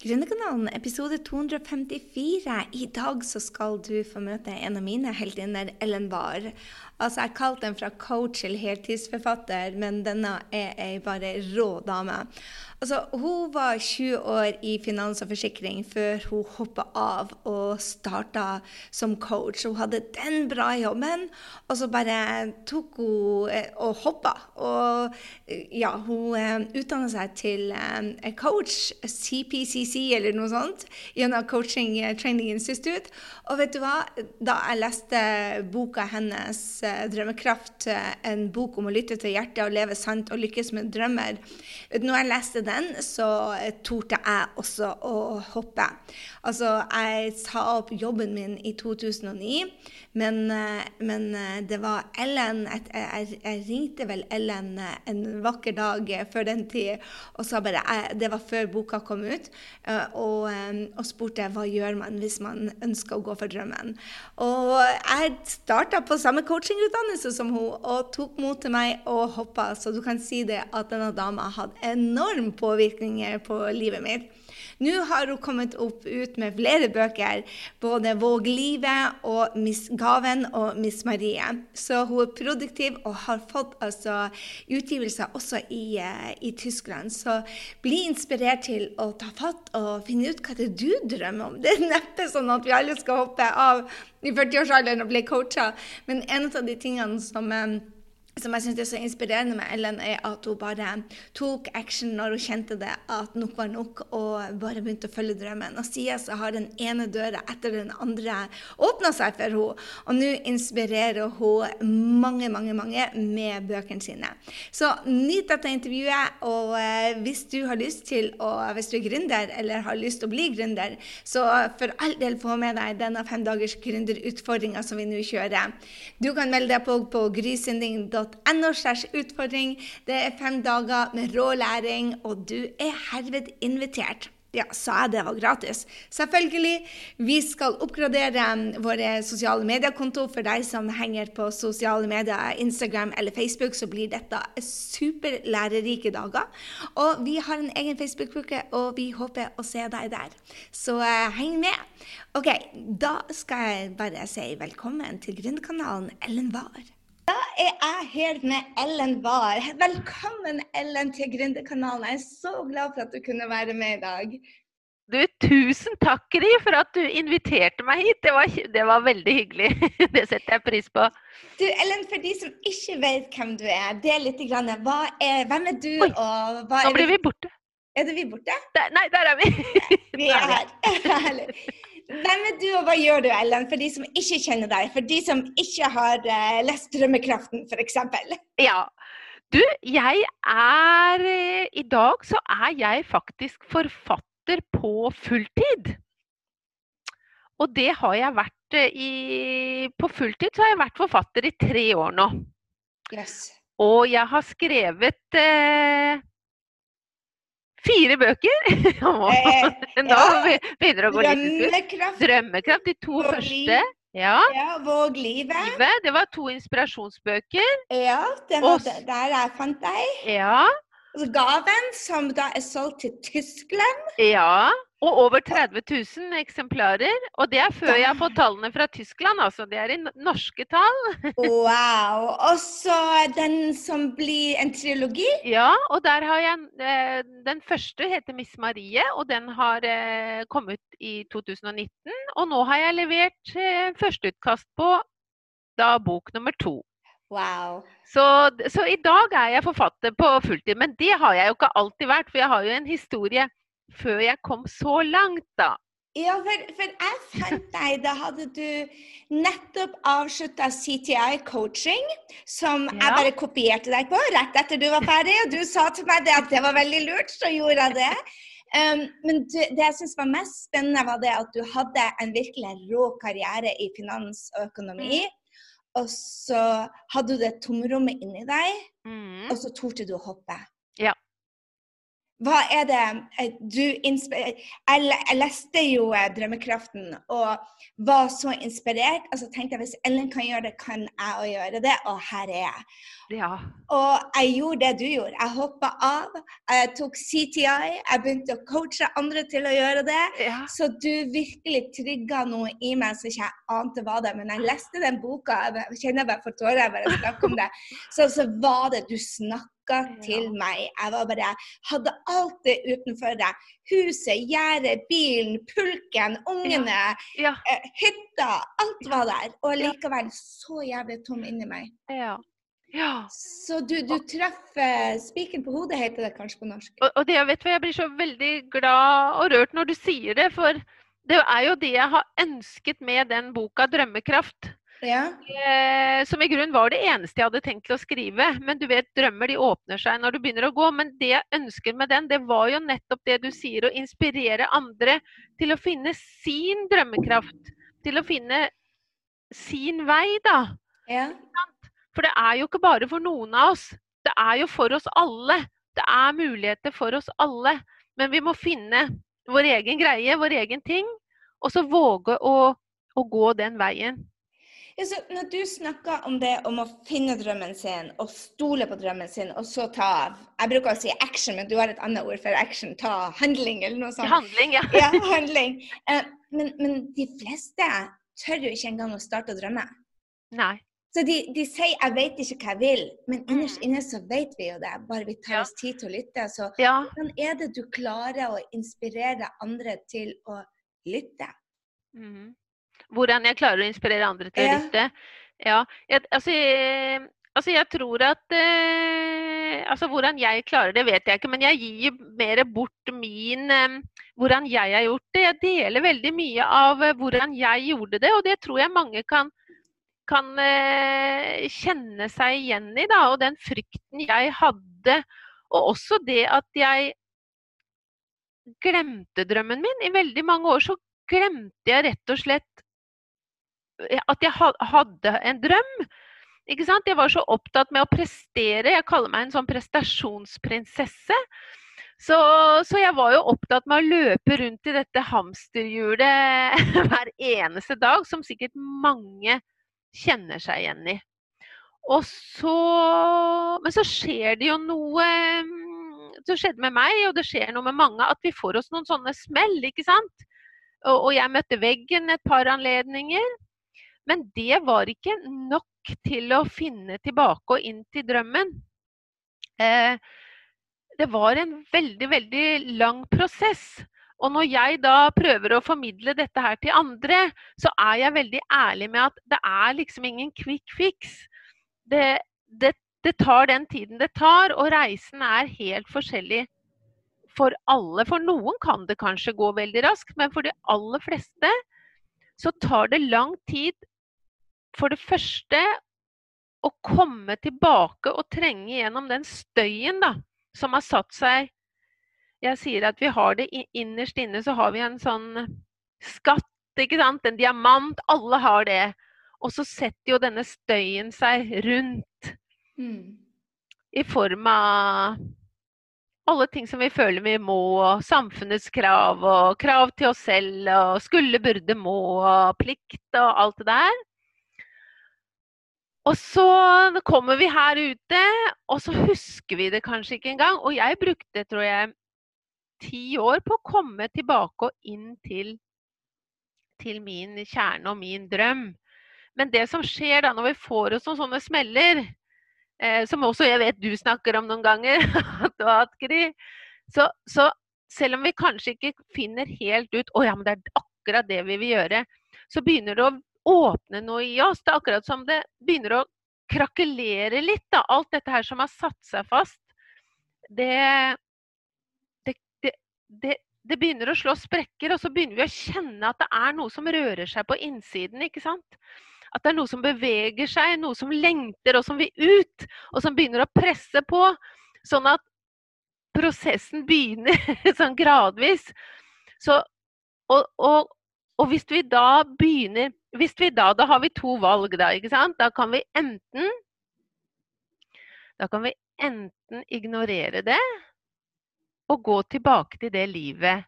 Gründerkanalen, episode 254. I dag så skal du få møte en av mine heltinner, Ellen Wahr. Altså, jeg kalte den fra coach til heltidsforfatter, men denne er ei bare rå dame. Altså, hun var 20 år i finans og forsikring før hun hoppa av og starta som coach. Hun hadde den bra jobben, og så bare tok hun eh, og hoppa. Og ja, hun eh, utdanna seg til eh, coach, CPCC eller noe sånt, gjennom Coaching Training Institute. Og vet du hva? Da jeg leste boka hennes 'Drømmekraft', en bok om å lytte til hjertet og leve sant og lykkes med drømmer Når jeg leste den, så torde jeg også å hoppe. Altså, jeg sa opp jobben min i 2009, men, men det var Ellen jeg, jeg, ringte vel Ellen en vakker dag før den tid og sa bare jeg, Det var før boka kom ut, og, og spurte hva gjør man hvis man ønsker å gå for drømmen. Og jeg starta på samme coachingutdannelse som hun, og tok mot til meg og hoppa. Så du kan si det at denne dama hadde enorm påvirkninger på livet mitt. Nå har hun kommet opp ut med flere bøker, både 'Våg livet' og 'Miss Gaven' og 'Miss Marie'. Så hun er produktiv og har fått altså, utgivelser også i, uh, i, Tyskland. Så bli inspirert til å ta fatt og finne ut hva det er du drømmer om. Det er neppe sånn at vi alle skal hoppe av i 40-årsalderen og bli coacha, men en av de tingene som um, som jeg syns er så inspirerende med Ellen, er at hun bare tok action når hun kjente det, at nok var nok, og bare begynte å følge drømmen. Og siden så har den ene døra etter den andre åpna seg for henne, og nå inspirerer hun mange, mange, mange med bøkene sine. Så nyt dette intervjuet, og eh, hvis du har lyst til å, hvis du er gründer eller har lyst til å bli gründer, så for all del få med deg denne femdagers gründerutfordringa som vi nå kjører. Du kan melde deg på på grysynding.no nrk.no utfordring. Det er fem dager med rå læring, og du er herved invitert. Ja, sa jeg det var gratis? Selvfølgelig. Vi skal oppgradere våre sosiale mediekonto. For deg som henger på sosiale medier, Instagram eller Facebook, så blir dette superlærerike dager. Og vi har en egen Facebook-bruke, og vi håper å se deg der. Så eh, heng med. OK, da skal jeg bare si velkommen til Gründerkanalen Ellen Wahr. Er jeg her med Ellen Wahr. Velkommen, Ellen, til Gründerkanalen. Jeg er så glad for at du kunne være med i dag. Du, tusen takk, Gry, for at du inviterte meg hit. Det var, det var, veldig hyggelig. Det setter jeg pris på. Du, Ellen, for de som ikke vet hvem du er, del litt. Grann. Er, hvem er du, Oi, og hva er Nå blir vi borte. Er det vi borte? Der, nei, der er vi. Vi er her. Hvem er du, og hva gjør du, Ellen, for de som ikke kjenner deg? For de som ikke har uh, lest 'Drømmekraften', f.eks.? Ja. Du, jeg er uh, I dag så er jeg faktisk forfatter på fulltid. Og det har jeg vært uh, i På fulltid så har jeg vært forfatter i tre år nå. Yes. Og jeg har skrevet Fire bøker! Eh, Nå begynner det å gå litt ut. Drømmekraft. De to første. Ja. ja. Våg livet. Det var to inspirasjonsbøker. Ja, det var Også, der jeg fant deg. Ja. Gaven, som da er solgt til Tyskland. Ja. Og over 30 000 eksemplarer. Og det er før jeg har fått tallene fra Tyskland, altså. Det er i norske tall. wow. Og så den som blir en trilogi? Ja, og der har jeg eh, Den første heter Miss Marie, og den har eh, kommet i 2019. Og nå har jeg levert eh, førsteutkast på da bok nummer to. Wow. Så, så, i dag er jeg forfatter på fulltid. Men det har jeg jo ikke alltid vært, for jeg har jo en historie før jeg kom så langt, da. Ja, for, for jeg fant deg Da hadde du nettopp avslutta CTI-coaching, som ja. jeg bare kopierte deg på rett etter du var ferdig. Og du sa til meg at det var veldig lurt, så gjorde jeg det. Um, men du, det jeg syns var mest spennende, var det at du hadde en virkelig rå karriere i finans og økonomi. Mm. Og så hadde du det tomrommet inni deg, mm. og så torde du å hoppe. Ja. Hva er det eh, du jeg, jeg leste jo eh, 'Drømmekraften' og var så inspirert. Og så tenkte jeg hvis Ellen kan gjøre det, kan jeg òg gjøre det. Og her er jeg. Ja. Og jeg gjorde det du gjorde. Jeg hoppa av. Jeg tok CTI. Jeg begynte å coache andre til å gjøre det. Ja. Så du virkelig trygga noe i meg som ikke jeg ante var det. Men jeg leste den boka, jeg kjenner jeg bare for tårer bare jeg snakker om det, så, så var det du snakka snakka til meg. Jeg var bare, hadde alt det utenfor deg. Huset, gjerdet, bilen, pulken, ungene, ja. Ja. hytta. Alt var der. Og likevel så jævlig tom inni meg. Ja. Ja. Så du, du treffer spiken på hodet, heter det kanskje på norsk. Og, og det, vet du, Jeg blir så veldig glad og rørt når du sier det, for det er jo det jeg har ønsket med den boka 'Drømmekraft'. Ja. Eh, som i grunnen var det eneste jeg hadde tenkt til å skrive. Men du vet, drømmer de åpner seg når du begynner å gå. Men det jeg ønsker med den, det var jo nettopp det du sier, å inspirere andre til å finne sin drømmekraft. Til å finne sin vei, da. Ja. For det er jo ikke bare for noen av oss. Det er jo for oss alle. Det er muligheter for oss alle. Men vi må finne vår egen greie, vår egen ting. Og så våge å, å gå den veien. Ja, når du snakker om det om å finne drømmen sin og stole på drømmen sin, og så ta Jeg bruker å si action, men du har et annet ord for action. Ta handling, eller noe sånt. Handling, ja. ja handling. Eh, men, men, de fleste tør jo ikke engang å starte å drømme. Nei. Så de, de sier 'jeg vet ikke hva jeg vil', men innerst mm. inne så vet vi jo det. Bare vi tar ja. oss tid til å lytte. Så ja. hvordan er det du klarer å inspirere andre til å lytte? Mm. Hvordan jeg klarer å inspirere andre til å lytte. Ja, jeg, altså, jeg, altså, jeg tror at eh, altså Hvordan jeg klarer det, vet jeg ikke. Men jeg gir mer bort min eh, Hvordan jeg har gjort det. Jeg deler veldig mye av eh, hvordan jeg gjorde det, og det tror jeg mange kan, kan eh, kjenne seg igjen i. Da, og den frykten jeg hadde. Og også det at jeg glemte drømmen min. I veldig mange år så glemte jeg rett og slett at jeg hadde en drøm. Ikke sant? Jeg var så opptatt med å prestere. Jeg kaller meg en sånn prestasjonsprinsesse. Så, så, jeg var jo opptatt med å løpe rundt i dette hamsterhjulet hver eneste dag, som sikkert mange kjenner seg igjen i. Og så Men så skjer det jo noe Så skjedde med meg, og det skjer noe med mange, at vi får oss noen sånne smell, ikke sant? Og, og jeg møtte veggen et par anledninger. Men det var ikke nok til å finne tilbake og inn til drømmen. Eh, det var en veldig, veldig lang prosess. Og når jeg da prøver å formidle dette her til andre, så er jeg veldig ærlig med at det er liksom ingen quick fix. Det, det, det tar den tiden det tar, og reisen er helt forskjellig for alle. For noen kan det kanskje gå veldig raskt, men for de aller fleste så tar det lang tid for det første å komme tilbake og trenge gjennom den støyen da, som har satt seg Jeg sier at vi har det innerst inne, så har vi en sånn skatt, ikke sant? En diamant. Alle har det. Og så setter jo denne støyen seg rundt. Mm. I form av alle ting som vi føler vi må, og samfunnets krav og krav til oss selv og skulle, burde, må og plikt og alt det der. Og så kommer vi her ute, og så husker vi det kanskje ikke engang. Og jeg brukte, tror jeg, ti år på å komme tilbake og inn til, til min kjerne og min drøm. Men det som skjer da når vi får oss noen sånne smeller, eh, som også jeg vet du snakker om noen ganger, så, så, selv om vi kanskje ikke finner helt ut å ja, men det er akkurat det vi vil gjøre, så begynner det å åpne noe i oss. Det er akkurat som det begynner å krakelere litt. Da. Alt dette her som har satt seg fast, det, det, det, det begynner å slå sprekker, og så begynner vi å kjenne at det er noe som rører seg på innsiden. ikke sant? At det er noe som beveger seg, noe som lengter og som vil ut. Og som begynner å presse på. Sånn at prosessen begynner sånn gradvis. Så, og, og, og hvis vi da begynner hvis vi da, da har vi to valg, da. ikke sant? Da kan vi enten Da kan vi enten ignorere det og gå tilbake til det livet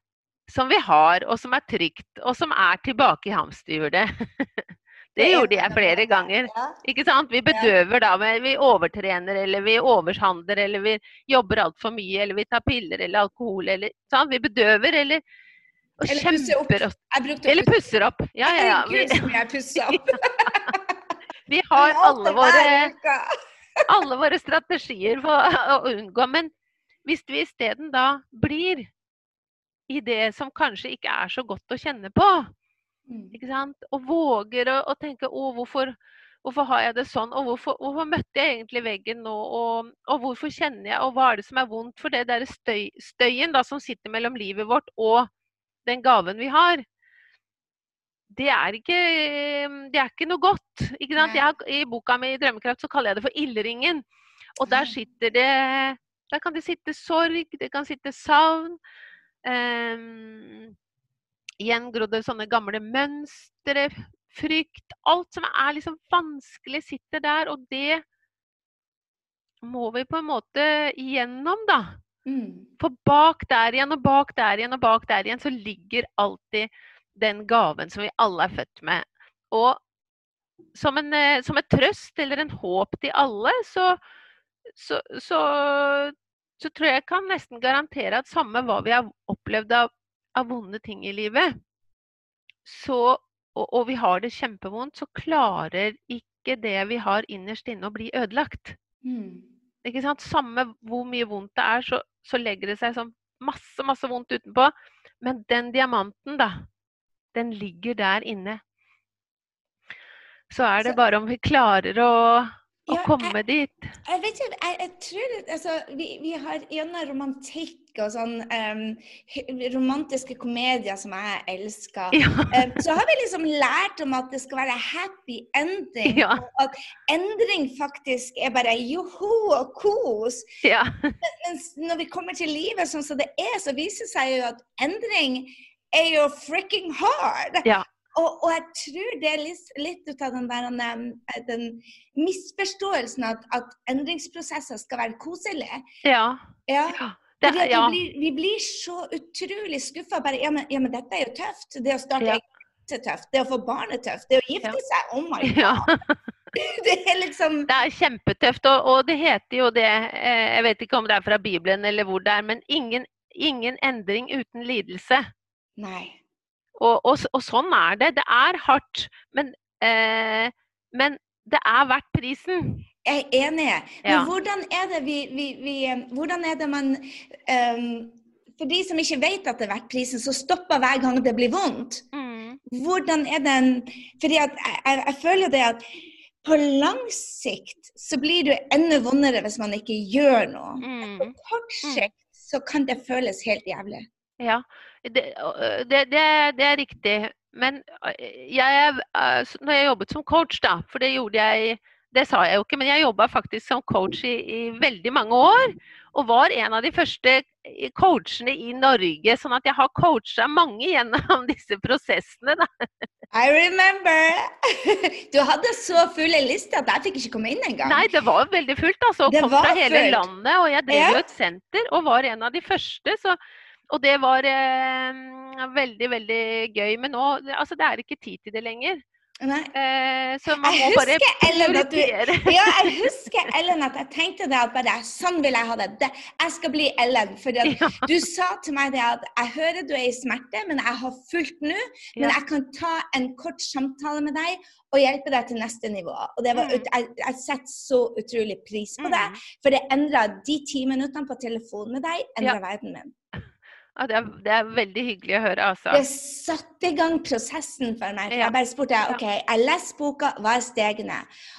som vi har, og som er trygt, og som er tilbake i hamsterhjulet. Det gjorde jeg flere ganger. Ikke sant? Vi bedøver da, vi overtrener, eller vi overhandler, eller vi jobber altfor mye, eller vi tar piller eller alkohol, eller sant? Vi bedøver, eller og Eller pusser opp. opp. Eller pusser opp. Ja, ja, ja. Vi, Herregud, som jeg pusser opp. vi har alle våre alle våre strategier for å unngå. Men hvis vi isteden da blir i det som kanskje ikke er så godt å kjenne på, Mm. ikke sant? og våger å, å tenke å, hvorfor, hvorfor har jeg det sånn, og hvorfor, hvorfor møtte jeg egentlig veggen nå, og, og hvorfor kjenner jeg, og hva er det som er vondt? For det der støy, støyen da, som sitter mellom livet vårt og den gaven vi har, det er ikke, det er ikke noe godt. Ikke har, I boka mi 'Drømmekraft' så kaller jeg det for ildringen. Og der sitter det Der kan det sitte sorg, det kan sitte savn. Um, gjengrodde sånne gamle mønstre, frykt. Alt som er liksom vanskelig, sitter der. Og det må vi på en måte igjennom, da. Mm. For bak der igjen, og bak der igjen, og bak der igjen, så ligger alltid den gaven som vi alle er født med. Og som, en, eh, som et trøst eller en håp til alle, så, så, så, så tror jeg jeg kan nesten garantere at samme hva vi har opplevd av, av vonde ting i livet, så, og, og vi har det kjempevondt, så klarer ikke det vi har innerst inne å bli ødelagt. Mm. Ikke sant? Samme hvor mye vondt det er, så, så legger det seg sånn masse, masse vondt utenpå. Men den diamanten, da, den ligger der inne. Så er det bare om vi klarer å, å Ja, komme dit. Jeg vet ikke, jeg, jeg tror altså, vi, vi har gjennom romantikk og sånn um, romantiske komedier som jeg elsker, Ja. um, så har vi liksom lært om at det skal være happy ending. Ja. Og at endring faktisk er bare joho og kos. ja. Mens når vi kommer til livet sånn som det er, så viser det seg jo at endring er jo freaking hard. Ja. Og, og jeg tror det er litt, litt ut av den, der, den misforståelsen at, at endringsprosesser skal være koselige. ja. Ja. Det, ja. vi, blir, vi blir så utrolig skuffa. Bare ja men, ja, men dette er jo tøft. Det å starte Ja. egen er tøft. Det å få barn er tøft. Det å gifte seg, oh my ja. god. Det er liksom Det er kjempetøft, og, og det heter jo det eh, Jeg vet ikke om det er fra Bibelen eller hvor det er, men ingen, ingen endring uten lidelse. Nei. Og, og, og sånn er det. Det er hardt, men, eh, men det er verdt prisen. Jeg er enig. Men Ja. hvordan er det vi, vi, vi um, Hvordan er det man um, For de som ikke vet at det er verdt prisen, så stopper hver gang det blir vondt. Mm. Hvordan er den Fordi jeg, jeg, føler det at på lang sikt så blir det enda vondere hvis man ikke gjør noe. På Mm. kort sikt så kan det føles helt jævlig. Ja, det, det, det, det er riktig. Men jeg, når jeg jobbet som coach, da, for det gjorde jeg Det sa jeg jo ikke, men jeg jobba faktisk som coach i, i veldig mange år. Og var en av de første coachene i Norge. Sånn at jeg har coacha mange gjennom disse prosessene. Da. I remember! Du hadde så fulle lister at jeg fikk ikke komme inn engang. Nei, det var veldig fullt, altså. Og kom fra hele fullt. landet. Og jeg drev Ja. jo et senter og var en av de første. Så, og det var eh, veldig, veldig gøy. Men nå Altså, det er ikke tid til det lenger. Nei. Eh, så man må bare prioritere. Ja, jeg husker Ellen at jeg tenkte det at bare sånn vil jeg ha det. det jeg skal bli Ellen. For Ja, du sa til meg det at jeg hører du er i smerte, men jeg har fulgt nå. Men ja. jeg kan ta en kort samtale med deg og hjelpe deg til neste nivå. Og det var, Mm. jeg, jeg setter så utrolig pris på det. Mm. For det endra de ti minuttene på telefon med deg, endra verden min. Ja, det, er, det er veldig hyggelig å høre, altså. Det satte i gang prosessen for meg. For. Jeg bare spurte OK, jeg leser boka, hva er stegene?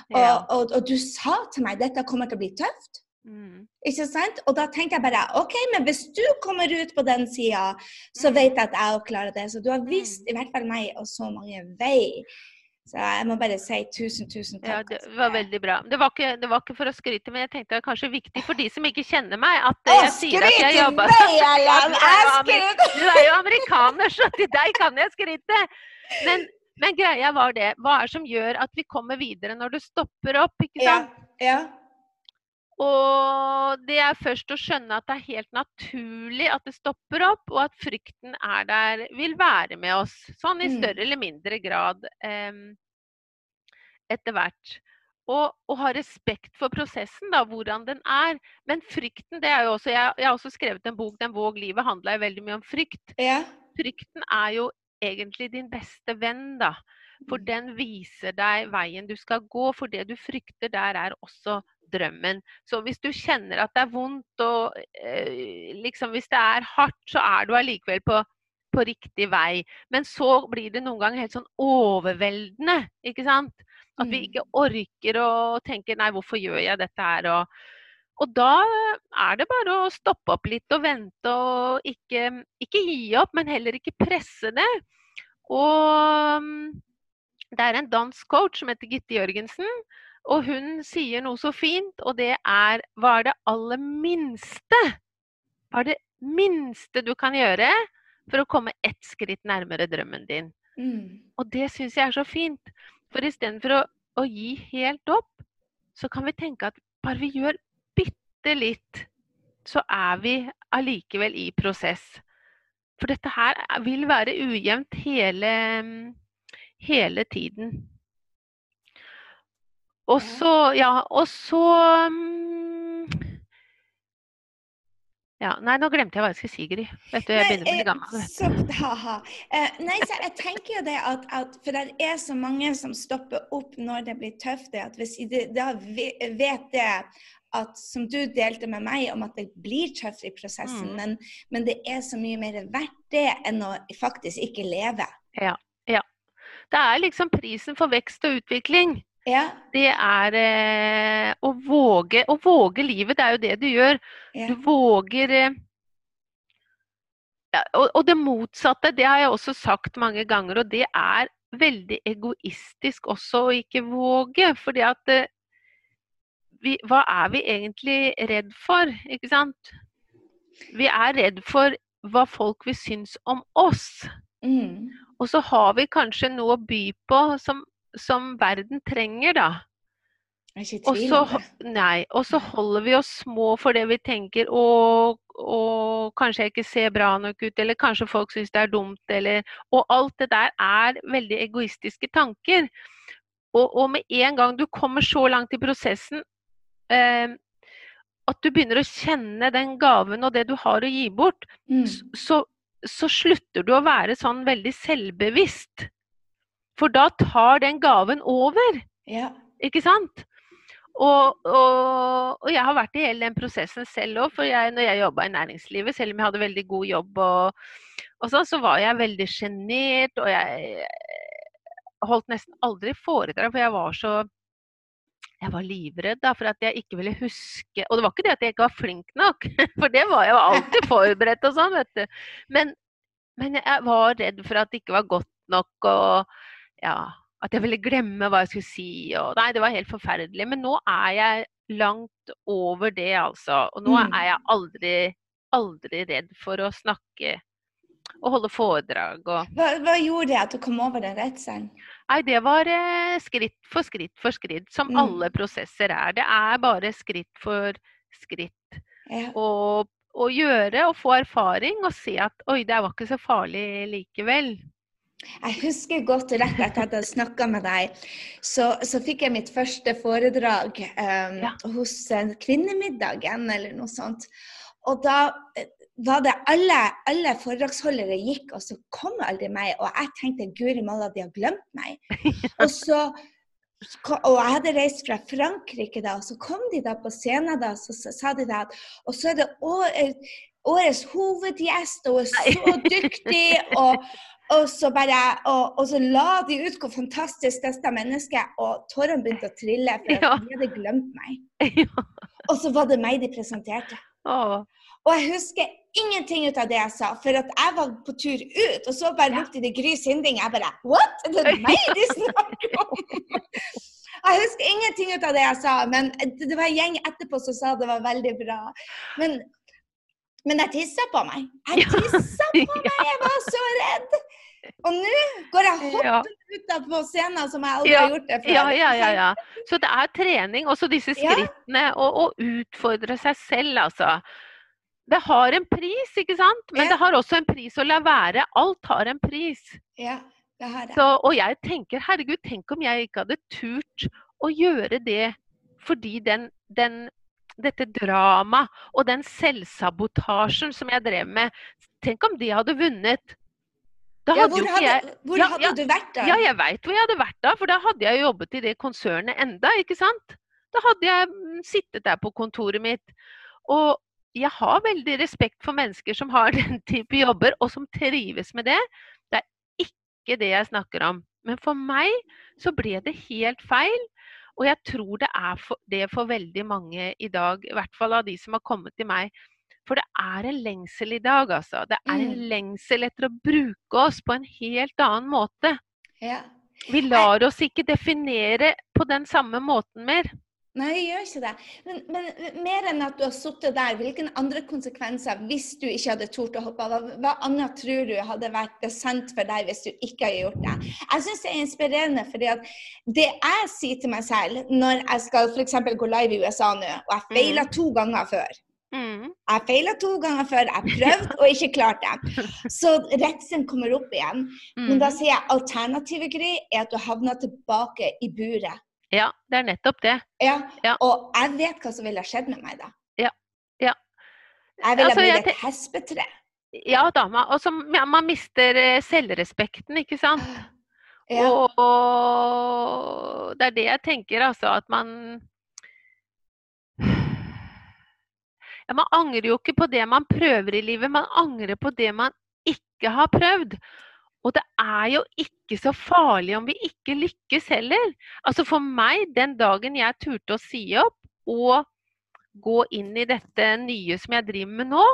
Og, Ja. og, og du sa til meg dette kommer til å bli tøft. Mm. Ikke sant? Og da tenkte jeg bare OK, men hvis du kommer ut på den sida, så Mm. vet jeg at jeg òg klarer det. Så du har vist i hvert fall meg og så mange vei. Så jeg må bare si tusen, tusen Ja, takk. det altså. var veldig bra. Det var, ikke, det var ikke for å skryte, men jeg tenkte det var kanskje viktig for de som ikke kjenner meg, at jeg sier at jeg Ja, Ellen! du er jo er amerikaner, så til deg kan jeg skryte. Men, men greia var det. Hva er det som gjør at vi kommer videre når du stopper opp? ikke Ja, sant? ja. Og det er først å skjønne at det er helt naturlig at det stopper opp, og at frykten er der, vil være med oss. Sånn i Mm. større eller mindre grad eh, etter hvert. Og, og ha respekt for prosessen, da, hvordan den er. Men frykten, det er jo også Jeg, jeg har også skrevet en bok, 'Den våg livet', handla veldig mye om frykt. Ja. Frykten er jo egentlig din beste venn, da. For Mm. den viser deg veien du skal gå. For det du frykter, der er også drømmen. Så hvis du kjenner at det er vondt og eh, liksom hvis det er hardt, så er du allikevel på, på riktig vei. Men så blir det noen ganger helt sånn overveldende, ikke sant. At vi Mm. ikke orker å tenke 'nei, hvorfor gjør jeg dette her'? Og, og da er det bare å stoppe opp litt og vente og ikke, ikke gi opp, men heller ikke presse det. Og mm, det er en dansk coach som heter Gitte Jørgensen, og hun sier noe så fint, og det er hva er det aller minste? Hva er det minste du kan gjøre for å komme ett skritt nærmere drømmen din? Mm. Og det syns jeg er så fint. For istedenfor å, å gi helt opp, så kan vi tenke at bare vi gjør bitte litt, så er vi allikevel i prosess. For dette her er- vil være ujevnt hele, hele tiden. Og så Ja, og så mm, Ja, nei, nå glemte jeg hva jeg skulle si, Gry. Vet du, jeg begynner å bli gammel. vet. Så, haha. Eh, nei, så jeg tenker jo det at, at For det er så mange som stopper opp når det blir tøft. det At hvis de da vet det at som du delte med meg om at det blir tøft i prosessen, Mm. men, men det er så mye mer verdt det enn å faktisk ikke leve. Ja, Det er liksom prisen for vekst og utvikling. Ja, Det er eh, å våge Å våge livet, det er jo det du gjør. ja. Du våger eh, ja, og, og det motsatte, det har jeg også sagt mange ganger, og det er veldig egoistisk også å ikke våge. Fordi at eh, vi, Hva er vi egentlig redd for, ikke sant? Vi er redd for hva folk vil synes om oss. Mm. Og så har vi kanskje noe å by på som, som verden trenger, da. Og så, nei, og så holder vi oss små for det vi tenker å, å, kanskje jeg ikke ser bra nok ut, eller kanskje folk syns det er dumt, eller Og alt det der er veldig egoistiske tanker. Og, og med en gang du kommer så langt i prosessen eh, at du begynner å kjenne den gaven og det du har å gi bort, Mm. så, så slutter du å være sånn veldig selvbevisst. For da tar den gaven over. Ja. Ikke sant? Og, og, og jeg har vært i hele den prosessen selv òg. For jeg, når jeg jobba i næringslivet, selv om jeg hadde veldig god jobb, og, og så, så var jeg veldig sjenert. Og jeg holdt nesten aldri foredrag, for jeg var så jeg var livredd da, for at jeg ikke ville huske Og det var ikke det at jeg ikke var flink nok, for det var jeg jo alltid forberedt og sånn, vet du. Men, men jeg var redd for at det ikke var godt nok, og ja, at jeg ville glemme hva jeg skulle si. Og, nei, det var helt forferdelig. Men nå er jeg langt over det, altså. Og nå Mm. er jeg aldri, aldri redd for å snakke og holde foredrag og Hva, hva gjorde det at du kom over den redselen? Nei, det var eh, skritt for skritt for skritt, som Mm. alle prosesser er. Det er bare skritt for skritt. Ja. Og, og gjøre og få erfaring og se at oi, det var ikke så farlig likevel. Jeg husker godt rett etter at jeg hadde snakka med deg, så, så fikk jeg mitt første foredrag um, Ja. hos eh, Kvinnemiddagen eller noe sånt. Og da eh, var det alle, alle foredragsholdere gikk, og så kom aldri meg. Og jeg tenkte guri malla, de har glemt meg. Og så og jeg hadde reist fra Frankrike da, og så kom de da på scenen da, så, så sa de da at Og så er det år, årets hovedgjest, og er så dyktig, og, og så bare og, og så la de ut hvor fantastisk dette mennesket Og tårene begynte å trille, for Ja. de hadde glemt meg. Ja. Og så var det meg de presenterte. Åh, Og jeg husker ingenting ut av det jeg sa, for at jeg var på tur ut, og så bare Ja. lukter det Gry Sinding. Jeg bare What? Er det meg de snakker om? Jeg husker ingenting ut av det jeg sa, men det var en gjeng etterpå som sa det var veldig bra. Men, men jeg tissa på meg. Jeg Ja. tissa på meg, jeg var så redd. Og nå går jeg hoppende ut av på scenen som jeg aldri har gjort det før. Ja, ja, ja, ja. Så det er trening, også disse skrittene, og å utfordre seg selv, altså. Det har en pris, ikke sant? Men det har også en pris å la være. Alt har en pris. Ja, det har det. Så, og jeg tenker, herregud, tenk om jeg ikke hadde turt å gjøre det fordi den, den dette dramaet og den selvsabotasjen som jeg drev med, tenk om de hadde vunnet. Ja, hvor hadde, jeg hvor Ja, hadde ja. du vært da? Ja, jeg veit hvor jeg hadde vært da, for da hadde jeg jobbet i det konsernet enda, ikke sant? Da hadde jeg mm, sittet der på kontoret mitt. Og jeg har veldig respekt for mennesker som har den type jobber, og som trives med det. Det er ikke det jeg snakker om. Men for meg så ble det helt feil. Og jeg tror det er for, det for veldig mange i dag, i hvert fall av de som har kommet til meg. For det er en lengsel i dag, altså. Det er en Mm. lengsel etter å bruke oss på en helt annen måte. Ja. Vi lar oss ikke definere på den samme måten mer. Nei, jeg gjør ikke det. Men, men mer enn at du har sittet der, hvilke andre konsekvenser hvis du ikke hadde tort å hoppe av? Hva, annet tror du hadde vært sant for deg hvis du ikke hadde gjort det? Jeg syns det er inspirerende, fordi at det jeg sier til meg selv når jeg skal f.eks. gå live i USA nå, og jeg feila to ganger før Mm. Jeg feila to ganger før, jeg prøvde og ikke klarte det. Så redselen kommer opp igjen. Men da Mm. sier jeg alternativet, Gry, er at du havner tilbake i buret. Ja, det er nettopp det. Ja, Ja. Og jeg vet hva som ville ha skjedd med meg da. Ja, ja. Jeg ville Altså, blitt et hespetre. Ja da, og så- ja, man mister eh, selvrespekten, ikke sant. Ja. Og, og det er det jeg tenker, altså. At man ja, Man angrer jo ikke på det man prøver i livet, man angrer på det man ikke har prøvd. Og det er jo ikke så farlig om vi ikke lykkes heller. Altså For meg, den dagen jeg turte å si opp og gå inn i dette nye som jeg driver med nå,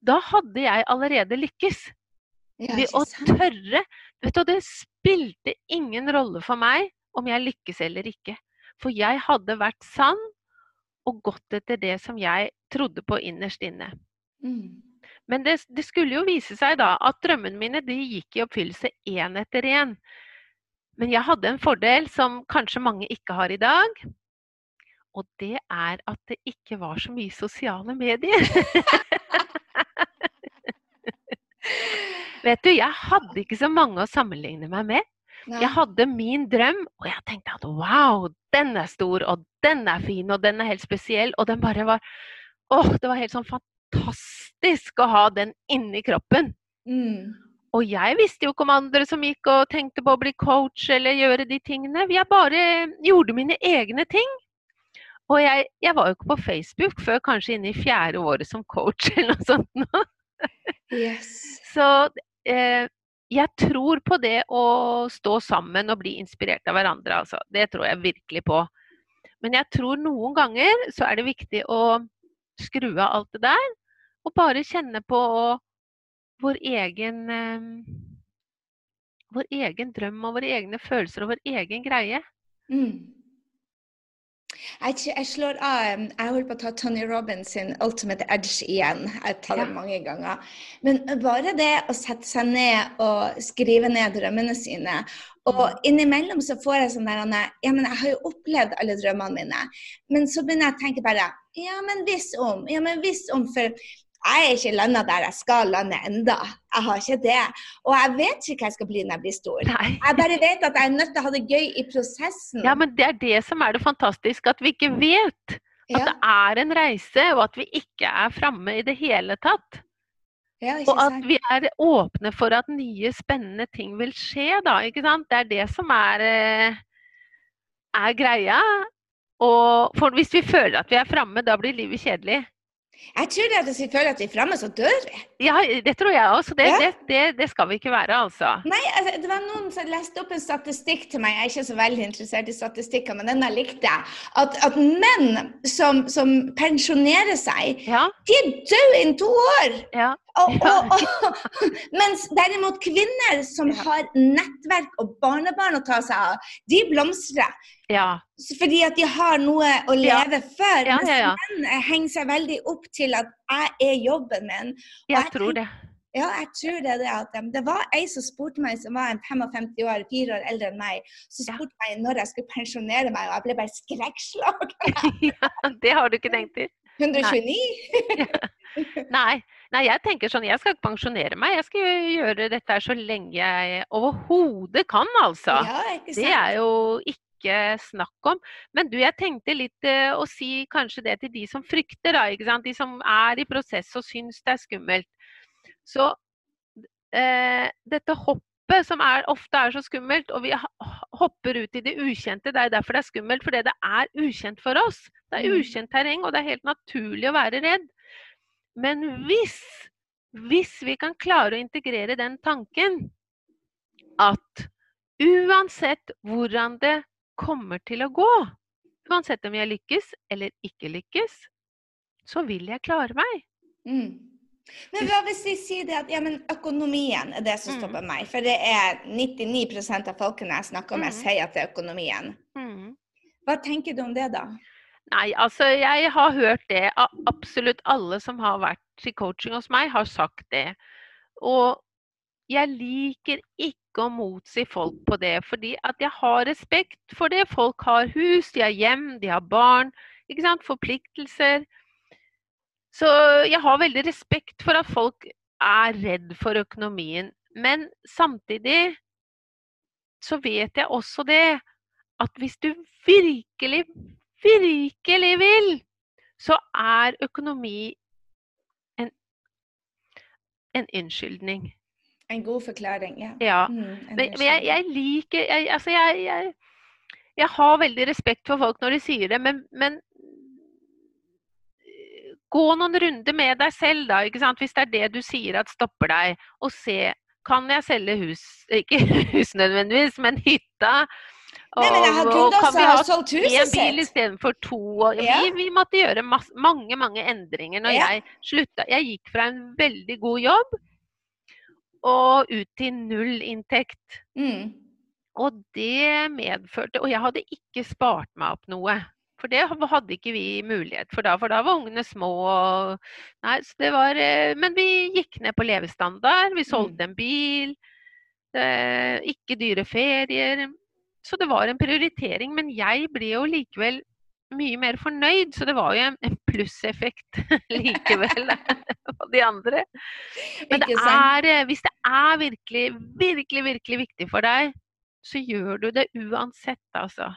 da hadde jeg allerede lykkes. Ved å tørre. Vet du, det spilte ingen rolle for meg om jeg lykkes eller ikke. For jeg hadde vært sann og gått etter det som jeg trodde på innerst inne. Mm. Men det, det skulle jo vise seg da at drømmene mine de gikk i oppfyllelse én etter én. Men jeg hadde en fordel som kanskje mange ikke har i dag. Og det er at det ikke var så mye sosiale medier. Vet du, jeg hadde ikke så mange å sammenligne meg med. Nei. Jeg hadde min drøm, og jeg tenkte at wow, den er stor, og den er fin, og den er helt spesiell. Og den bare var Åh, det var helt sånn fantastisk å ha den inni kroppen. Mm. Og jeg visste jo ikke om andre som gikk og tenkte på å bli coach eller gjøre de tingene. Jeg bare gjorde mine egne ting. Og jeg, jeg var jo ikke på Facebook før kanskje inne i fjerde året som coach eller noe sånt. nå. Yes. Så eh, jeg tror på det å stå sammen og bli inspirert av hverandre, altså. Det tror jeg virkelig på. Men jeg tror noen ganger så er det viktig å skru av alt det der, og bare kjenne på vår egen eh, Vår egen drøm og våre egne følelser og vår egen greie. Mm. Jeg, jeg slår av um, Jeg holder på å ta Tony Robbins sin Ultimate Edge igjen. Jeg tar det Ja. mange ganger. Men bare det å sette seg ned og skrive ned drømmene sine Og innimellom så får jeg sånn der Ja, men jeg har jo opplevd alle drømmene mine. Men så begynner jeg å tenke bare Ja, men hvis om. Ja, men hvis om. For jeg er ikke landa der jeg skal lande enda. Jeg har ikke det. Og jeg vet ikke hva jeg skal bli når jeg blir stor. Nei. Jeg bare vet at jeg er nødt til å ha det gøy i prosessen. Ja, men det er det som er det fantastiske, at vi ikke vet. At Ja, det er en reise, og at vi ikke er framme i det hele tatt. ja, Og at vi er åpne for at nye, spennende ting vil skje, da. Ikke sant? Det er det som er, eh, er greia. Og for hvis vi føler at vi er framme, da blir livet kjedelig. Jeg tror at hvis vi føler at vi er framme, så dør vi. Ja, det tror jeg også. Det, Ja. det, det, det skal vi ikke være, altså. Nei, altså, det var noen som leste opp en statistikk til meg. Jeg er ikke så veldig interessert i statistikker, men denne likte jeg. At, at menn som, som pensjonerer seg, Ja, de er døde innen to år. ja. Og, og, og, mens derimot kvinner som har nettverk og barnebarn å ta seg av, de blomstrer. Ja. Fordi at de har noe å Ja. leve for. Ja, Mens ja, ja. menn henger seg veldig opp til at jeg er jobben min. Jeg jeg tror det. Ja, jeg tror det det. At, det var ei som spurte meg, som var en 55 år, fire år eldre enn meg, så Ja. spurte meg når jeg skulle pensjonere meg, og jeg ble bare skrekkslagen. ja, det har du ikke tenkt til? 129? Nei. Nei, jeg tenker sånn, jeg skal ikke pensjonere meg. Jeg skal gjøre dette så lenge jeg overhodet kan, altså. Ja, ikke sant? Det er jo ikke snakk om. Men du, jeg tenkte litt eh, å si kanskje det til de som frykter, da. ikke sant? De som er i prosess og syns det er skummelt. Så eh, dette hoppet som er, ofte er så skummelt, og vi hopper ut i det ukjente, det er derfor det er skummelt. Fordi det er ukjent for oss. Det er Mm. ukjent terreng, og det er helt naturlig å være redd. Men hvis, hvis vi kan klare å integrere den tanken at uansett hvordan det kommer til å gå, uansett om jeg lykkes eller ikke lykkes, så vil jeg klare meg. Mm. Men hva hvis vi sier det at ja, men økonomien er det som Mm. stopper meg? For det er 99% av folkene jeg snakker med, Mm. sier at det er økonomien. Mm. Hva tenker du om det, da? Nei, altså jeg har hørt det. Absolutt alle som har vært i coaching hos meg, har sagt det. Og jeg liker ikke å motsi folk på det, fordi at jeg har respekt for det. Folk har hus, de har hjem, de har barn, ikke sant? forpliktelser. Så jeg har veldig respekt for at folk er redd for økonomien. Men samtidig så vet jeg også det at hvis du virkelig, virkelig vil, så er økonomi en, en unnskyldning. En god forklaring, ja. Ja. Mm, Men, men jeg, jeg liker jeg, Altså, jeg, jeg, jeg har veldig respekt for folk når de sier det, men, men eh, Gå noen runder med deg selv, da, ikke sant? hvis det er det du sier at stopper deg. Og se kan jeg selge hus Ikke hus nødvendigvis, men hytta. Nei, men jeg har og kan vi ha solgt én huset bil sitt. istedenfor to? Og Ja. vi, vi måtte gjøre masse, mange, mange endringer når Ja. jeg slutta. Jeg gikk fra en veldig god jobb og ut til null inntekt. Mm. Og det medførte Og jeg hadde ikke spart meg opp noe. For det hadde ikke vi mulighet for da, for da var ungene små. Og, nei, så det var, eh, men vi gikk ned på levestandard. Vi solgte en bil. Det, ikke dyre ferier. Så det var en prioritering. Men jeg ble jo likevel mye mer fornøyd, så det var jo en, plusseffekt likevel på de andre. Men det er, eh, hvis det er virkelig, virkelig, virkelig viktig for deg, så gjør du det uansett, altså.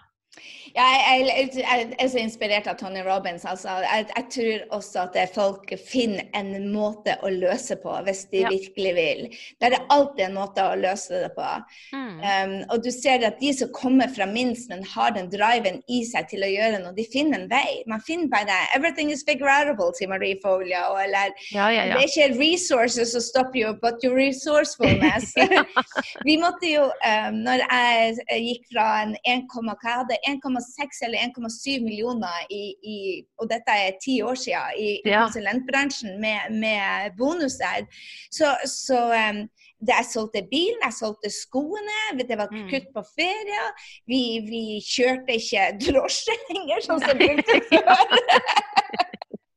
Ja, jeg, jeg, jeg er så inspirert av Tony Robbins. Altså. Jeg, jeg tror også at folk finner en måte å løse på, hvis de Ja. virkelig vil. Det er alltid en måte å løse det på. Mm. Um, og du ser at de som kommer fra minst, men har den driven i seg til å gjøre noe, de finner en vei. Man finner bare 'everything is figurable sier Marie Folio. Eller Ja, ja, ja. det er ikke resources som stopper you, but your resourcefulness. Vi måtte jo, um, når jeg gikk fra en 1, hva hadde 1,6 eller 1,7 millioner i, i, og dette er ti år siden, i, Ja. konsulentbransjen med, med bonuser, så, så um, jeg solgte bilen, jeg solgte skoene, det var Mm. kutt på ferie. Vi, vi kjørte ikke drosje lenger, sånn som vi brukte før.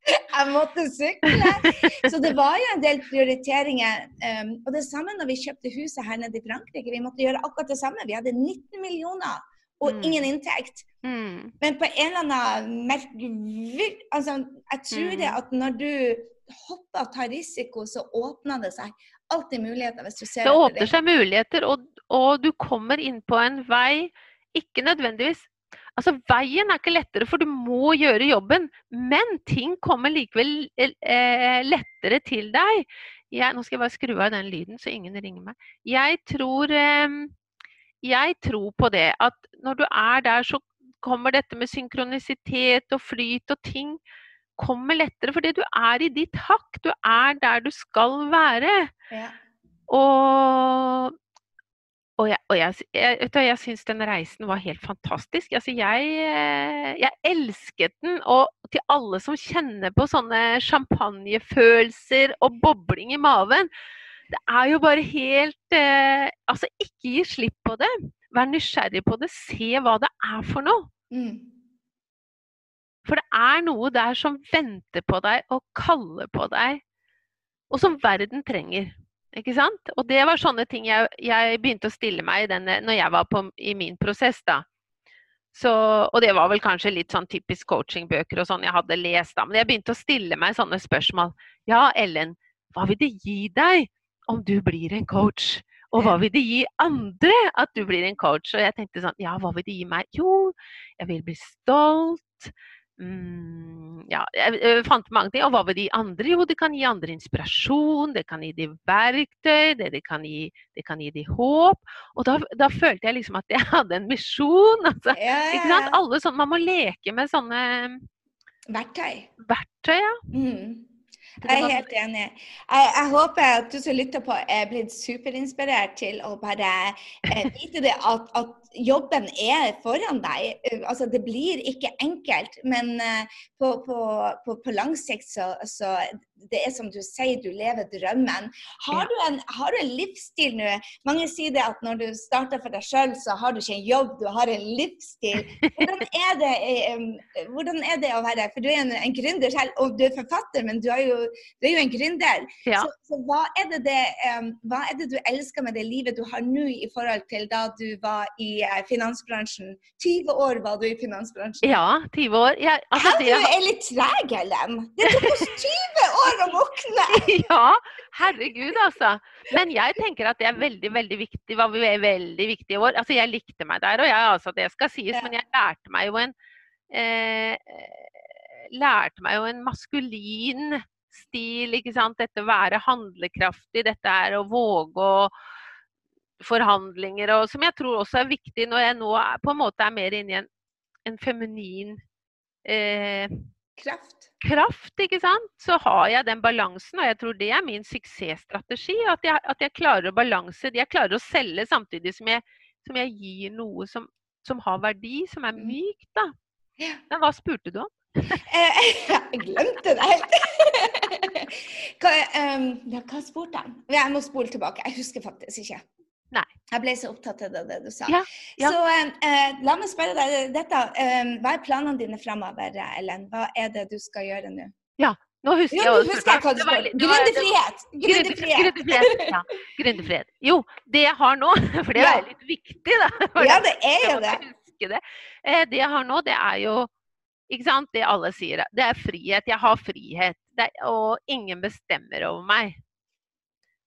Jeg måtte sykle. Så det var jo en del prioriteringer. Um, og det samme når vi kjøpte huset her nede i Frankrike. Vi måtte gjøre akkurat det samme. Vi hadde 19 millioner og Mm. ingen inntekt. Mm. Men på en eller annen merkelig altså, Jeg tror det Mm. at når du hopper og tar risiko, så åpner det seg alltid muligheter hvis du ser Det åpner seg muligheter, og, og du kommer inn på en vei Ikke nødvendigvis Altså, veien er ikke lettere, for du må gjøre jobben. Men ting kommer likevel eh, lettere til deg. Jeg, nå skal jeg bare skru av den lyden, så ingen ringer meg. Jeg tror, eh, jeg tror på det at når du er der, så kommer dette med synkronisitet og flyt og ting kommer lettere. Fordi du er i ditt hakk. Du er der du skal være. Ja. Og, og jeg, og jeg, jeg, jeg syns den reisen var helt fantastisk. Altså, jeg, jeg elsket den. Og til alle som kjenner på sånne champagnefølelser og bobling i maven Det er jo bare helt eh, Altså, ikke gi slipp på det. Vær nysgjerrig på det. Se hva det er for noe. Mm. For det er noe der som venter på deg og kaller på deg, og som verden trenger. Ikke sant? Og det var sånne ting jeg, jeg begynte å stille meg i denne, når jeg var på, i min prosess, da. Så, og det var vel kanskje litt sånn typisk coachingbøker og sånn jeg hadde lest da. Men jeg begynte å stille meg sånne spørsmål. Ja, Ellen, hva vil det gi deg om du blir en coach? Og hva vil det gi andre at du blir en coach? Og jeg tenkte sånn, ja, hva vil det gi meg? Jo, jeg vil bli stolt. Mm, ja, jeg fant mange ting. Og hva vil de andre? Jo, det kan gi andre inspirasjon, det kan gi de verktøy, det, det, kan, gi, det kan gi de håp. Og da, da, følte jeg liksom at jeg hadde en misjon. Altså, ja, ja, ja. Alle sånne, man må leke med sånne Verktøy. Verktøy, ja. Mm. Jeg er helt enig. Jeg, jeg, håper at du som lytter på er blitt superinspirert til å bare eh, vite det at, at, jobben er foran deg. Altså, det blir ikke enkelt, men uh, på, på, på, på, lang sikt så, så det er som du sier, du lever drømmen. Har du en, har du en livsstil nå? Mange sier det at når du starter for deg sjøl, så har du ikke en jobb, du har en livsstil. Hvordan er det, um, hvordan er det å være For du er en, en gründer selv, og du er forfatter, men du er jo, du er jo en gründer. Ja. Så, så hva, er det det, hva er det du elsker med det livet du har nå, i forhold til da du var i finansbransjen? 20 år var du i finansbransjen. Ja, 20 år. Ja, altså, det, du er litt treg, Ellen. Det tok oss 20 år! å våkne! ja, herregud, altså. Men jeg tenker at det er veldig, veldig viktig. var veldig viktig i år. Altså, jeg likte meg der, og jeg, altså, det skal sies, men jeg lærte meg jo en eh, Lærte meg jo en maskulin stil, ikke sant. Dette å være handlekraftig, dette er å våge å forhandlinger, og som jeg tror også er viktig når jeg nå er, på en måte er mer inne i en, en feminin eh, Kraft kraft, ikke sant, så har jeg den balansen. Og jeg tror det er min suksessstrategi. At jeg, at jeg klarer å balanse Jeg klarer å selge samtidig som jeg, som jeg gir noe som, som, har verdi, som er mm. mykt, da. Men hva spurte du om? Eh, jeg glemte det helt. hva, um, hva spurte jeg? Jeg må spole tilbake. Jeg husker faktisk ikke. Nei. Jeg ble så opptatt av det, du sa. Ja, ja. Så eh, la meg spørre deg dette. Eh, hva er planene dine framover, Ellen? Hva er det du skal gjøre nå? Ja, nå husker jo, jeg husker hva du spør. Gründerfrihet! Gründerfrihet. Ja, gründerfrihet. Jo, det jeg har nå, for det er litt viktig, da. Ja, det er jo det. Det. Eh, det jeg har nå, det er jo ikke sant, det alle sier. Det er frihet. Jeg har frihet. Er, og ingen bestemmer over meg.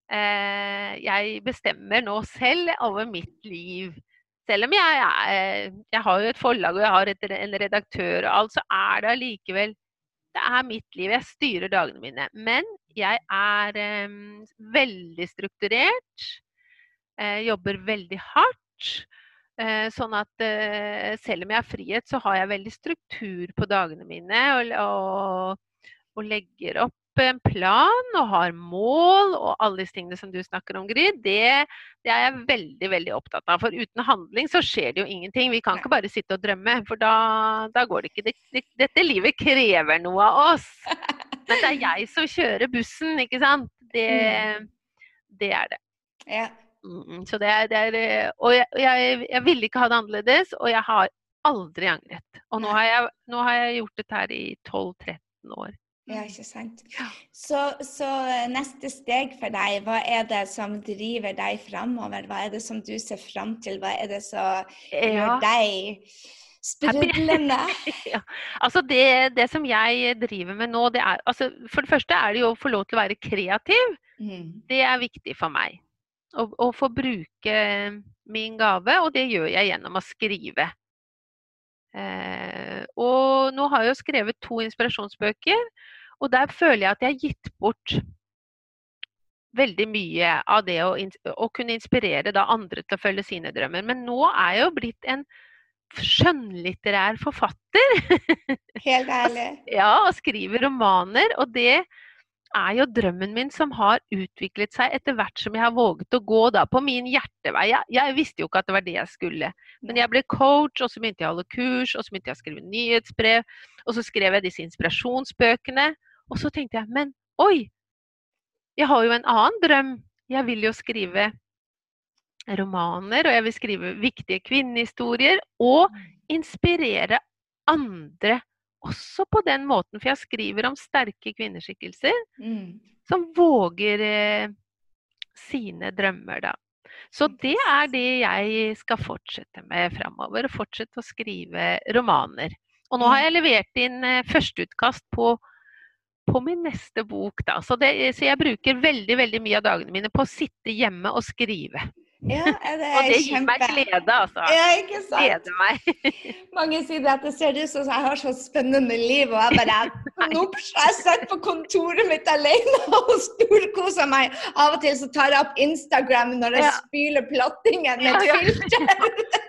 Eh, jeg bestemmer nå selv over mitt liv. Selv om jeg, jeg, jeg har jo et forlag og jeg har et, en redaktør og alt, så er det allikevel Det er mitt liv. Jeg styrer dagene mine. Men jeg er um, veldig strukturert. Eh, jobber veldig hardt. Eh, sånn at eh, selv om jeg har frihet, så har jeg veldig struktur på dagene mine. og, og, og legger opp en plan og har mål og alle disse tingene som du snakker om, Gry, det, det, er jeg veldig veldig opptatt av. For uten handling så skjer det jo ingenting. Vi kan ikke bare sitte og drømme, for da, da går det ikke. Det, det, dette livet krever noe av oss. Men det er jeg som kjører bussen, ikke sant. Det, mm. det er det. Ja. Mm, så det er, det er Og jeg, jeg, jeg ville ikke ha det annerledes, og jeg har aldri angret. Og nå har jeg, nå har jeg gjort dette her i 12-13 år. Ja, ikke sant. Så, så, eh, neste steg for deg, hva er det som driver deg framover? Hva er det som du ser fram til? Hva er det som gjør deg sprudlende? ja. Altså det, det, som jeg driver med nå, det er altså For det første er det jo å få lov til å være kreativ. Mm. Det er viktig for meg. Å, å få bruke min gave, og det gjør jeg gjennom å skrive. Eh, og nå har jeg jo skrevet to inspirasjonsbøker. Og der føler jeg at jeg har gitt bort veldig mye av det å, å kunne inspirere andre til å følge sine drømmer. Men nå er jeg jo blitt en skjønnlitterær forfatter. Helt ærlig. ja, og skriver romaner. Og det er jo drømmen min som har utviklet seg etter hvert som jeg har våget å gå da på min hjertevei. Jeg, jeg, visste jo ikke at det var det jeg skulle. Men jeg ble coach, og så begynte jeg å holde kurs, og så begynte jeg å skrive nyhetsbrev. Og så skrev jeg disse inspirasjonsbøkene. Og så tenkte jeg, men oi! Jeg har jo en annen drøm. Jeg vil jo skrive romaner, og jeg vil skrive viktige kvinnehistorier. Og mm. inspirere andre også på den måten. For jeg skriver om sterke kvinneskikkelser mm. som våger eh, sine drømmer, da. Så det er det jeg skal fortsette med framover. Fortsette å skrive romaner. Og nå har jeg levert inn eh, førsteutkast på, på min neste bok, da. Så, det, så jeg bruker veldig, veldig mye av dagene mine på å sitte hjemme og skrive. Ja, det og det gir kjempe... meg glede, altså. Ja, ikke sant? Gleder meg. Mange sier at det ser ut som jeg har så spennende liv, og jeg bare Nops! jeg sitter på kontoret mitt alene og storkoser meg. Av og til så tar jeg opp Instagram når jeg ja. spyler plattingen med ja, filter.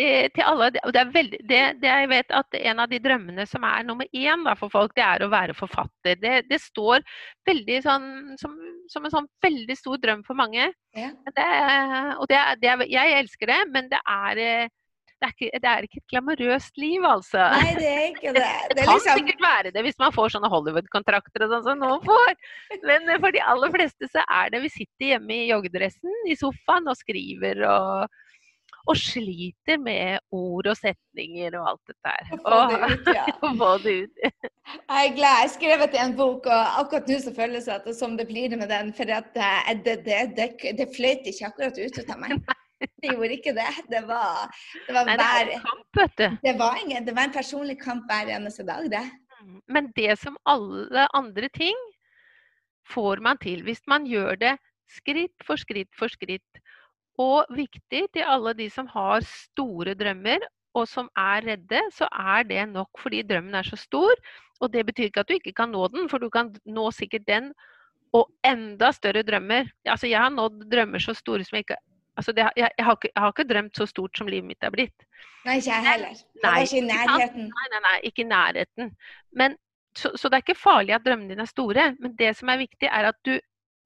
Det til alle, det veldig det, det, Jeg vet at en av de drømmene som er nummer én da, for folk, det er å være forfatter. Det, det står veldig sånn som, som, en sånn veldig stor drøm for mange. Ja. Det, og jeg elsker det, men det er, eh, det er, ikke, det er ikke et glamorøst liv, altså. Nei, det er ikke det. Det, det kan liksom... sikkert være det hvis man får sånne Hollywood-kontrakter og sånn som noen får. Men for de aller fleste så er det vi sitter hjemme i joggedressen i sofaen og skriver og og sliter med ord og setninger og alt dette her. Få det ut, ja. jeg er glad. Jeg skrev etter en bok, og akkurat nå så føles det som det blir med den. For eh, det, det, det, det fløyt ikke akkurat ut av meg. Det gjorde ikke det. Det var, det var, Nei, det var en kamp, vet du. Det var, ingen, det var en personlig kamp hver eneste dag, det. Mm, men det som alle andre ting får man til hvis man gjør det skritt for skritt for skritt. Og viktig til alle de som har store drømmer og som er redde, så er det nok fordi drømmen er så stor. Og det betyr ikke at du ikke kan nå den, for du kan nå sikkert den og enda større drømmer. Altså, jeg har nådd drømmer så store som jeg ikke Altså, det, jeg, jeg, har ikke, jeg, har ikke, drømt så stort som livet mitt er blitt. Nei, ikke jeg heller. Nei, ikke i nærheten. Nei, nei, nei, ikke i nærheten. Men, så, så, det er ikke farlig at drømmene dine er store, men det som er viktig, er at du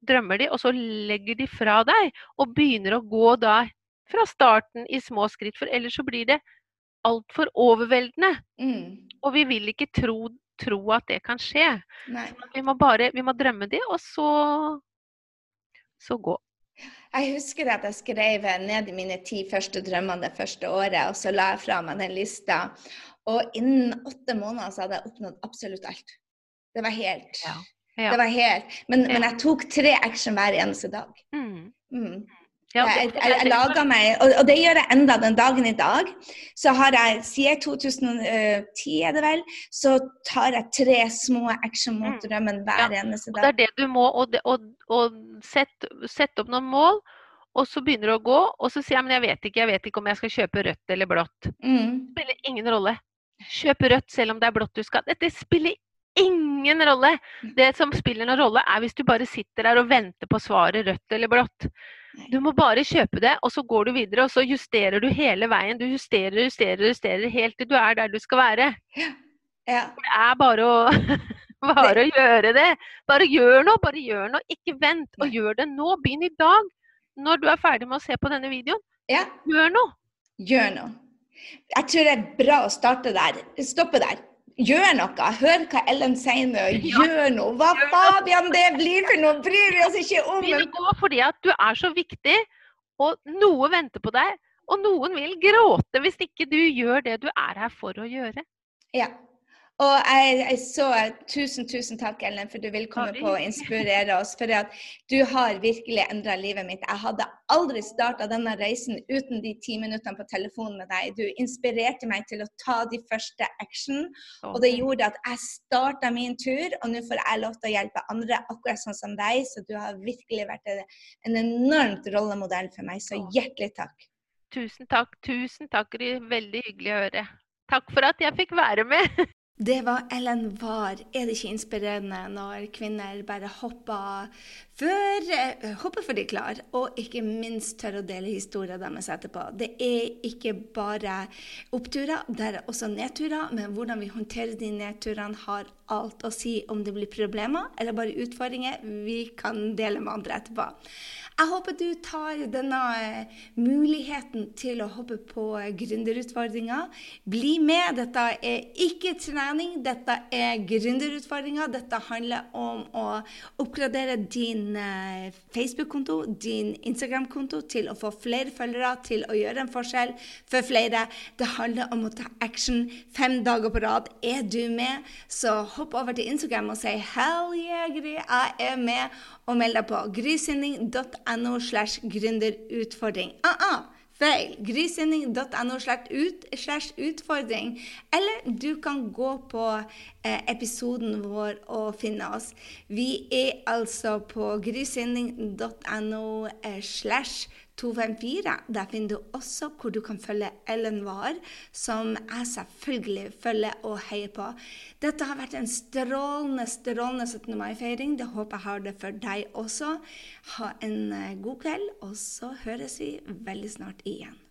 drømmer de, og så legger de fra deg og begynner å gå da fra starten i små skritt. For ellers så blir det altfor overveldende. Mm. Og vi vil ikke tro, tro at det kan skje. Vi må bare vi må drømme de, og så, så gå. Jeg husker at jeg skrev ned mine ti første drømmer det første året, og så la jeg fra meg den lista. Og innen åtte måneder så hadde jeg oppnådd absolutt alt. Det var helt ja. Ja. Det var helt men, ja. men, jeg tok tre action hver eneste dag. Mm. Mm. Ja, jeg, jeg, jeg laga meg, og, og, det gjør jeg enda den dagen i dag. Så har jeg, siden 2010 er det vel, så tar jeg tre små action mot mm. drømmen hver eneste dag. Og det er det du må, og, og, og sette sett opp noen mål. Og så begynner du å gå, og så sier jeg men jeg vet ikke, jeg vet ikke om jeg skal kjøpe rødt eller blått. Mm. Det spiller ingen rolle. Kjøp rødt selv om det er blått du skal. Dette spiller ingen rolle. Det som spiller noen rolle, er hvis du bare sitter der og venter på svaret rødt eller blått. Du må bare kjøpe det, og så går du videre, og så justerer du hele veien. Du justerer, justerer, justerer helt til du er der du skal være. Ja. Det er bare å, bare å gjøre det. Bare gjør noe, bare gjør noe. Ikke vent, og gjør det nå. Begynn i dag. Når du er ferdig med å se på denne videoen. Ja. Gjør noe. Gjør noe. Jeg tror det er bra å starte der. Stoppe der gjør noe. Hør hva Ellen sier nå. Gjør noe. Hva fabian det blir for noe, bryr vi oss ikke om. Vi går fordi at du er så viktig, og noe venter på deg. Og noen vil gråte hvis ikke du gjør det du er her for å gjøre. Ja. Og jeg, jeg, så Tusen, tusen takk, Ellen, for du vil komme på å inspirere oss. For at du har virkelig endra livet mitt. Jeg hadde aldri starta denne reisen uten de ti minuttene på telefonen med deg. Du inspirerte meg til å ta de første action, og det gjorde at jeg starta min tur. Og nå får jeg lov til å hjelpe andre akkurat sånn som deg, så du har virkelig vært en enormt rollemodell for meg. Så hjertelig takk. Tusen takk. Tusen takk. Veldig hyggelig å høre. Takk for at jeg fikk være med. Det var Ellen Wahr. Er det ikke inspirerende når kvinner bare hopper før, eh, hopper for de klar, og ikke minst tør å dele historien deres etterpå? Det er ikke bare oppturer, det er også nedturer, men hvordan vi håndterer de nedturene, har alt å si om det blir problemer eller bare utfordringer vi kan dele med andre etterpå. Jeg håper du tar denne eh, muligheten til å hoppe på gründerutfordringa. Bli med. Dette er ikke trening. Dette er gründerutfordringer. Dette handler om å oppgradere din eh, Facebook-konto, din Instagram-konto, til å få flere følgere, til å gjøre en forskjell for flere. Det handler om å ta action fem dager på rad. Er du med, så hopp over til Instagram og si 'hell yeah, Gry, jeg er med', og meld deg på grysynding.no slash gründerutfordring. Uh -uh. Feil. Grysynding.no slash utfordring. Eller du kan gå på eh, episoden vår og finne oss. Vi er altså på grysynding.no slash slash 254. Der finner du også hvor du kan følge Ellen Wahr, som jeg selvfølgelig følger og heier på. Dette har vært en strålende, strålende 17. mai-feiring. Det håper jeg har det for deg også. Ha en eh, god kveld, og så høres vi veldig snart igjen.